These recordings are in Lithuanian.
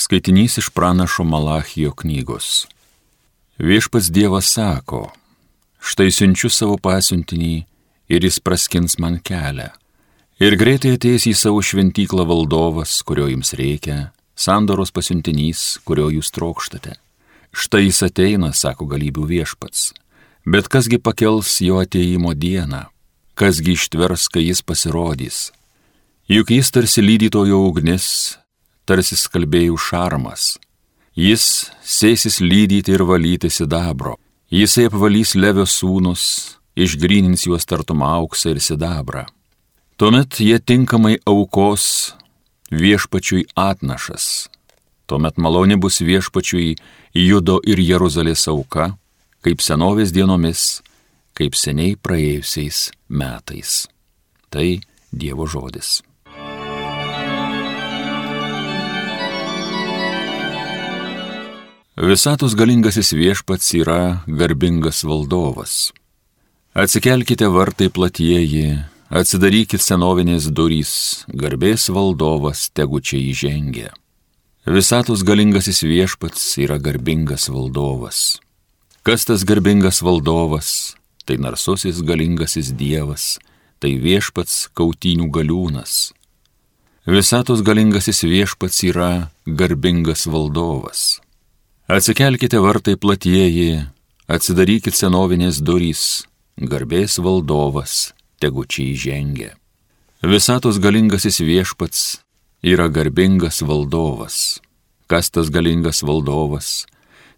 Skaitinys iš pranašo Malachijo knygos. Viešpats Dievas sako, štai siunčiu savo pasiuntinį ir jis praskins man kelią. Ir greitai ateis į savo šventyklą valdovas, kurio jums reikia, sandoros pasiuntinys, kurio jūs trokštate. Štai jis ateina, sako galybių viešpats. Bet kasgi pakels jo ateimo dieną, kasgi ištvers, kai jis pasirodys. Juk jis tarsi lydytojo ugnis, tarsi skalbėjų šarmas. Jis sėsis lydyti ir valyti sidabro. Jisai apvalys levio sūnus, išgrynins juos tartum auksą ir sidabrą. Tuomet jie tinkamai aukos viešpačiui atnašas. Tuomet malonė bus viešpačiui Judo ir Jeruzalės auka, kaip senovės dienomis, kaip seniai praėjusiais metais. Tai Dievo žodis. Visatos galingasis viešpats yra garbingas valdovas. Atsikelkite vartai platieji, atsidarykit senovinės durys, garbės valdovas tegu čia įžengia. Visatos galingasis viešpats yra garbingas valdovas. Kas tas garbingas valdovas? Tai narsusis galingasis dievas, tai viešpats kautinių galiūnas. Visatos galingasis viešpats yra garbingas valdovas. Atsikelkite vartai platieji, atsidarykit senovinės durys, garbės valdovas, tegu čia įžengia. Visatos galingasis viešpats yra garbingas valdovas. Kas tas galingas valdovas?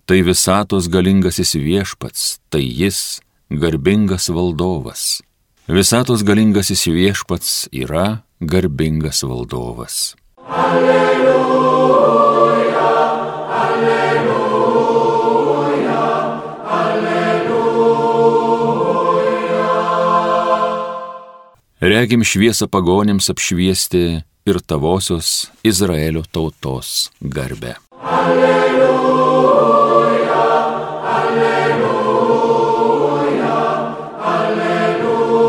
Tai visatos galingasis viešpats, tai jis garbingas valdovas. Visatos galingasis viešpats yra garbingas valdovas. Alleluja. Regim šviesą pagonėms apšviesti ir tavosios Izraelio tautos garbę. Alleluja, alleluja, alleluja.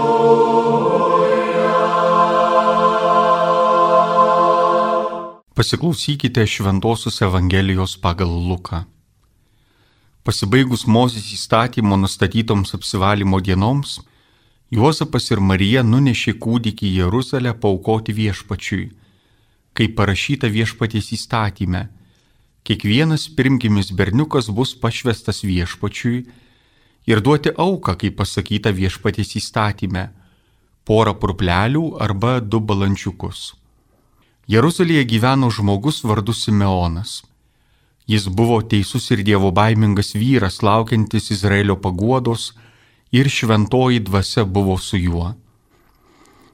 Pasiklausykite Šventojios Evangelijos pagal Luką. Pasibaigus Mozės įstatymo nustatytoms apsivalymo dienoms, Juozapas ir Marija nunešė kūdikį į Jeruzalę paukoti viešpačiui, kaip parašyta viešpaties įstatyme. Kiekvienas pirmgimis berniukas bus pašvestas viešpačiui ir duoti auką, kaip pasakyta viešpaties įstatyme - porą purplelių arba du balandžiukus. Jeruzalėje gyveno žmogus vardu Simeonas. Jis buvo teisus ir dievo baimingas vyras, laukiantis Izraelio paguodos, ir šventoji dvasia buvo su juo.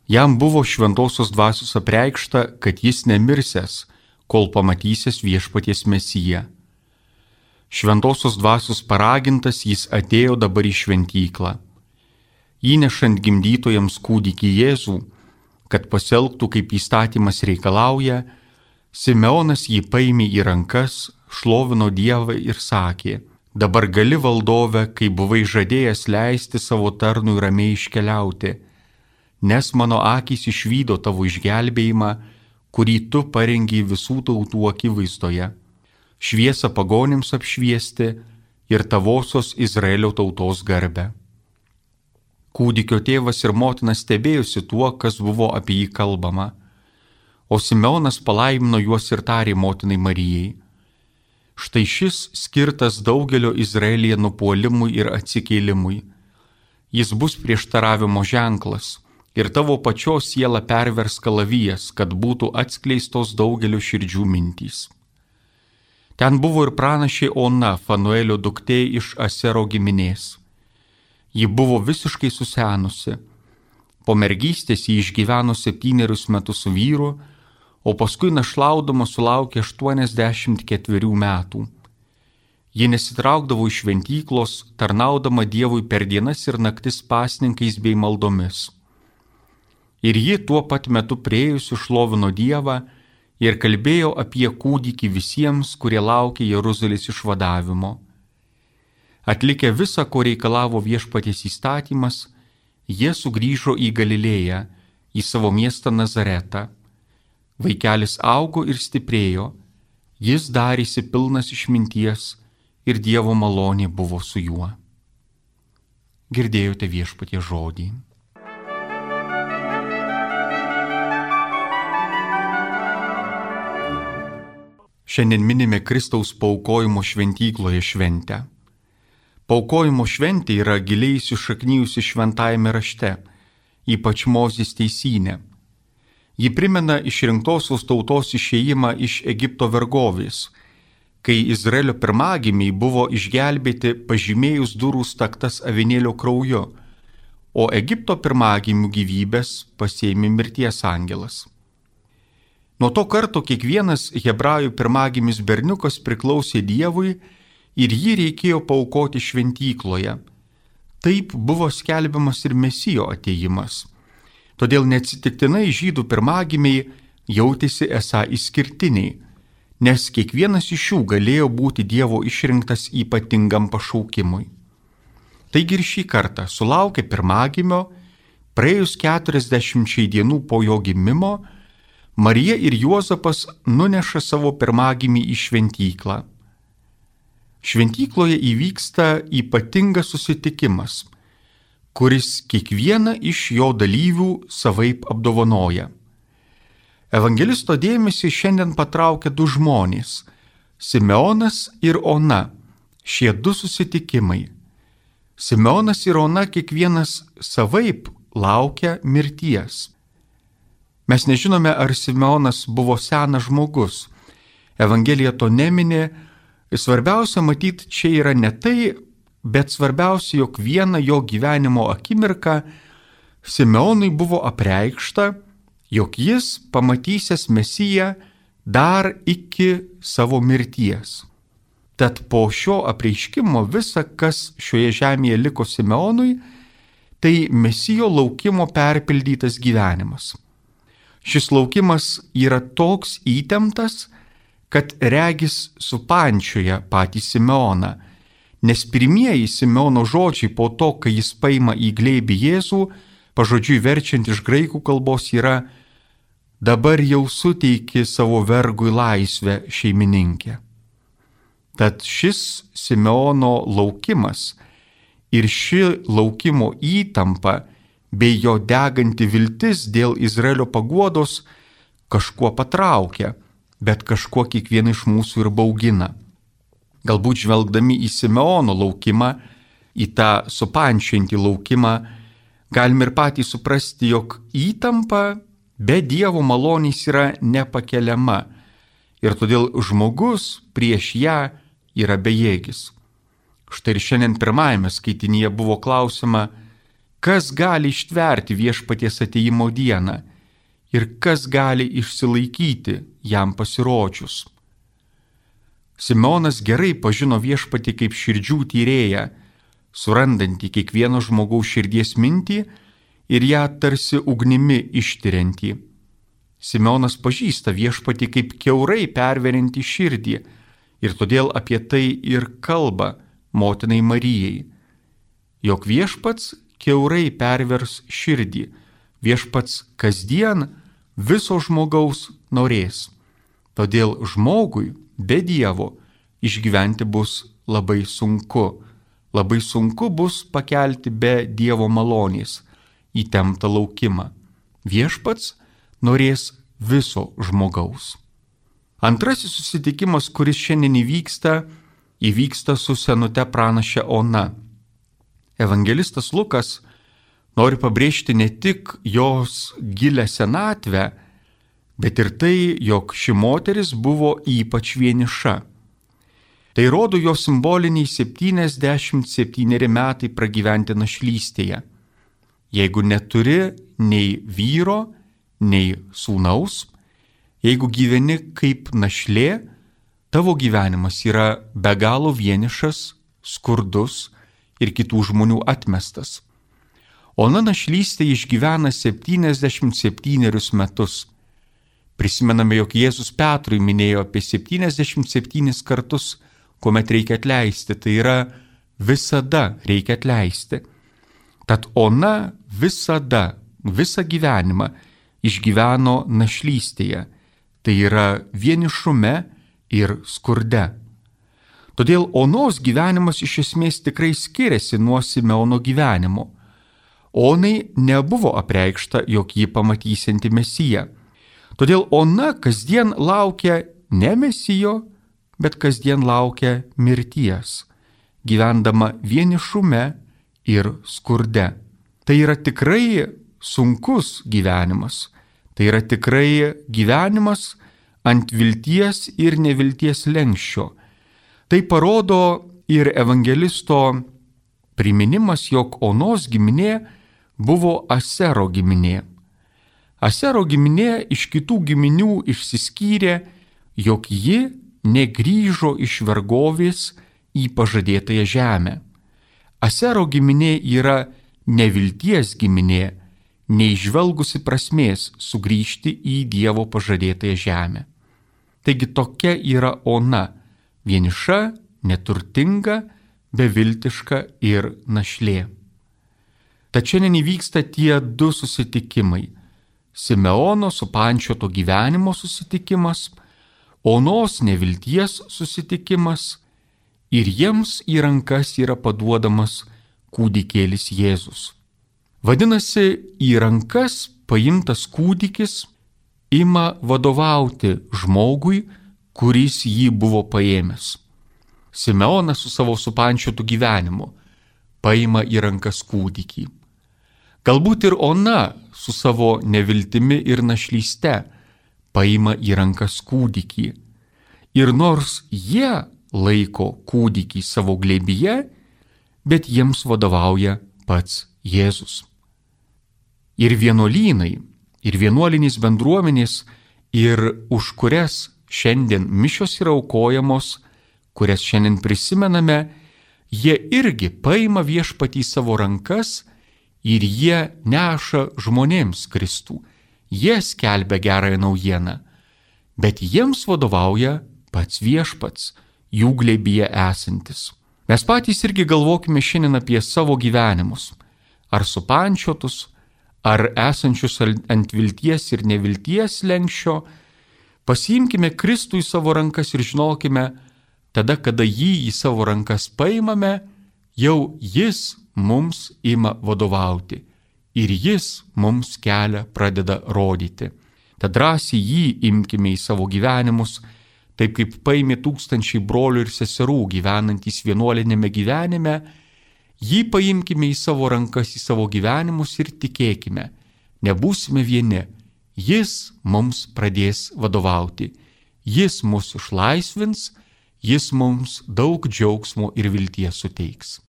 Jam buvo šventosios dvasios apreikšta, kad jis nemirsęs, kol pamatysės viešpaties mesiją. Šventosios dvasios paragintas jis atėjo dabar į šventyklą. Įnešant gimdytojams kūdikį Jėzų, kad pasielgtų kaip įstatymas reikalauja, Simeonas jį paėmė į rankas, šlovino Dievą ir sakė, Dabar gali valdove, kai buvai žadėjęs leisti savo tarnui ramiai iškeliauti, nes mano akis išvydo tavo išgelbėjimą, kurį tu parengiai visų tautų akivaizdoje, šviesą pagonėms apšviesti ir tavosios Izraelio tautos garbę. Kūdikio tėvas ir motina stebėjosi tuo, kas buvo apie jį kalbama, o Simeonas palaimino juos ir tarė motinai Marijai Štai šis skirtas daugelio Izraelyje nupuolimui ir atsikėlimui. Jis bus prieštaravimo ženklas ir tavo pačios siela pervers kalavijas, kad būtų atskleistos daugelio širdžių mintys. Ten buvo ir pranašė Ona, Fanuelio duktė iš Asero giminės. Ji buvo visiškai susenusi. Po mergystės ji išgyveno septynerius metus vyru, o paskui našlaudama sulaukė 84 metų. Ji nesitraukdavo iš šventyklos, tarnaudama Dievui per dienas ir naktis pasninkais bei maldomis. Ir ji tuo pat metu priejusi šlovino Dievą ir kalbėjo apie kūdikį visiems, kurie laukė Jeruzalės išvadavimo. Atlikę visą, ko reikalavo viešpaties įstatymas, jie sugrįžo į Galilėją, į savo miestą Nazaretą Vaikelis augo ir stiprėjo, jis darėsi pilnas išminties ir Dievo malonė buvo su juo. Girdėjote viešpatie žodį. Šiandien minime Kristaus paukojimo šventykloje šventę. Paukojimo šventė yra giliai įsišaknyjusi šventajame rašte, ypač Mozės teisinė. Ji primena išrinktosios tautos išėjimą iš Egipto vergovės, kai Izraelio pirmagimiai buvo išgelbėti pažymėjus durų staktas avinėlio krauju, o Egipto pirmagimių gyvybės pasėmė mirties angelas. Nuo to karto kiekvienas hebrajų pirmagimis berniukas priklausė Dievui ir jį reikėjo paukoti šventykloje. Taip buvo skelbiamas ir mesijo ateimas. Todėl neatsitiktinai žydų pirmagimiai jautėsi esą išskirtiniai, nes kiekvienas iš jų galėjo būti Dievo išrinktas ypatingam pašaukimui. Taigi ir šį kartą sulaukė pirmagimio, praėjus 40 dienų po jo gimimo, Marija ir Juozapas nuneša savo pirmagimį į šventyklą. Šventykloje įvyksta ypatingas susitikimas, kuris kiekvieną iš jo dalyvių savaip apdovanoja. Evangelisto dėmesį šiandien patraukia du žmonės - Simeonas ir Ona, šie du susitikimai. Simeonas ir Ona kiekvienas savaip laukia mirties. Mes nežinome, ar Simeonas buvo senas žmogus. Evangelija to neminė. Svarbiausia matyti čia yra ne tai, bet svarbiausia, jog vieną jo gyvenimo akimirką Simeonui buvo apreikšta, jog jis pamatysės Mesiją dar iki savo mirties. Tad po šio apreiškimo visa, kas šioje žemėje liko Simeonui, tai Mesijo laukimo perpildytas gyvenimas. Šis laukimas yra toks įtemptas, kad regis supančioje patį Simeoną, nes pirmieji Simeono žodžiai po to, kai jis paima į glėbį Jėzų, pažodžiui verčiant iš graikų kalbos yra dabar jau suteiki savo vergui laisvę šeimininkė. Tad šis Simeono laukimas ir ši laukimo įtampa bei jo deganti viltis dėl Izraelio paguodos kažkuo patraukia, bet kažkuo kiekvieną iš mūsų ir baugina. Galbūt žvelgdami į Simeono laukimą, į tą supančiantį laukimą, galime ir patys suprasti, jog įtampa be Dievo malonys yra nepakeliama ir todėl žmogus prieš ją yra bejėgis. Štai ir šiandien pirmajame skaitinyje buvo klausima, kas gali ištverti viešpaties ateimo dieną ir kas gali išsilaikyti jam pasirodžius. Simonas gerai pažino viešpatį kaip širdžių tyrėją, surandantį kiekvieno žmogaus širdies mintį ir ją tarsi ugnimi ištiriantį. Simonas pažįsta viešpatį kaip keurai perverinti širdį ir todėl apie tai ir kalba motinai Marijai, jog viešpats keurai pervers širdį, viešpats kasdien viso žmogaus norės. Todėl žmogui be Dievo išgyventi bus labai sunku. Labai sunku bus pakelti be Dievo malonės įtemptą laukimą. Viešpats norės viso žmogaus. Antrasis susitikimas, kuris šiandien įvyksta, įvyksta su senute pranaše Ona. Evangelistas Lukas nori pabrėžti ne tik jos gilę senatvę, bet ir tai, jog ši moteris buvo ypač vieniša. Tai rodo jo simboliniai 77 metai pragyventi našlystėje. Jeigu neturi nei vyro, nei sūnaus, jeigu gyveni kaip našlė, tavo gyvenimas yra be galo vienišas, skurdus, ir kitų žmonių atmestas. Ona našlystė išgyvena 77 metus. Prisimename, jog Jėzus Petrui minėjo apie 77 kartus, kuomet reikia atleisti, tai yra visada reikia atleisti. Tad ona visada, visą gyvenimą išgyveno našlystėje, tai yra vienišume ir skurde. Todėl Onos gyvenimas iš esmės tikrai skiriasi nuo Simeono gyvenimo. Onai nebuvo apreikšta, jog jį pamatysinti mesiją. Todėl Ona kasdien laukia ne mesijo, bet kasdien laukia mirties, gyvendama vienišume ir skurde. Tai yra tikrai sunkus gyvenimas. Tai yra tikrai gyvenimas ant vilties ir nevilties lenkščio. Tai parodo ir evangelisto priminimas, jog Onos giminė buvo Asero giminė. Asero giminė iš kitų giminių išsiskyrė, jog ji negryžo iš vergovės į pažadėtąją žemę. Asero giminė yra nevilties giminė, neižvelgusi prasmės sugrįžti į Dievo pažadėtąją žemę. Taigi tokia yra ona - vieniša, neturtinga, beviltiška ir našlė. Tačiau šiandien įvyksta tie du susitikimai - Simeono supančioto gyvenimo susitikimas onos nevilties susitikimas ir jiems į rankas yra paduodamas kūdikėlis Jėzus. Vadinasi, į rankas paimtas kūdikis ima vadovauti žmogui, kuris jį buvo paėmęs. Simeonas su savo supančiotu gyvenimu paima į rankas kūdikį. Galbūt ir ona su savo neviltimi ir našlyste paima į rankas kūdikį. Ir nors jie laiko kūdikį savo glėbyje, bet jiems vadovauja pats Jėzus. Ir vienuolynai, ir vienuolinės bendruomenės, ir už kurias šiandien mišios yra aukojamos, kurias šiandien prisimename, jie irgi paima viešpatį savo rankas ir jie neša žmonėms Kristų. Jie skelbia gerąją naujieną, bet jiems vadovauja pats viešpats, jų glėbyje esantis. Mes patys irgi galvokime šiandien apie savo gyvenimus, ar supančiotus, ar esančius ant vilties ir nevilties lenkščio, pasiimkime Kristų į savo rankas ir žinokime, tada, kada jį į savo rankas paimame, jau jis mums ima vadovauti ir jis mums kelią pradeda rodyti. Tad drąsiai jį imkime į savo gyvenimus, taip kaip paimė tūkstančiai brolių ir seserų gyvenantys vienuolinėme gyvenime, jį paimkime į savo rankas, į savo gyvenimus ir tikėkime, nebūsime vieni, jis mums pradės vadovauti, jis mus išlaisvins, jis mums daug džiaugsmo ir vilties suteiks.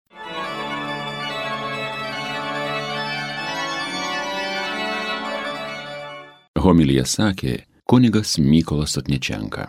Homilija sakė kunigas Mykolas Atnečenka.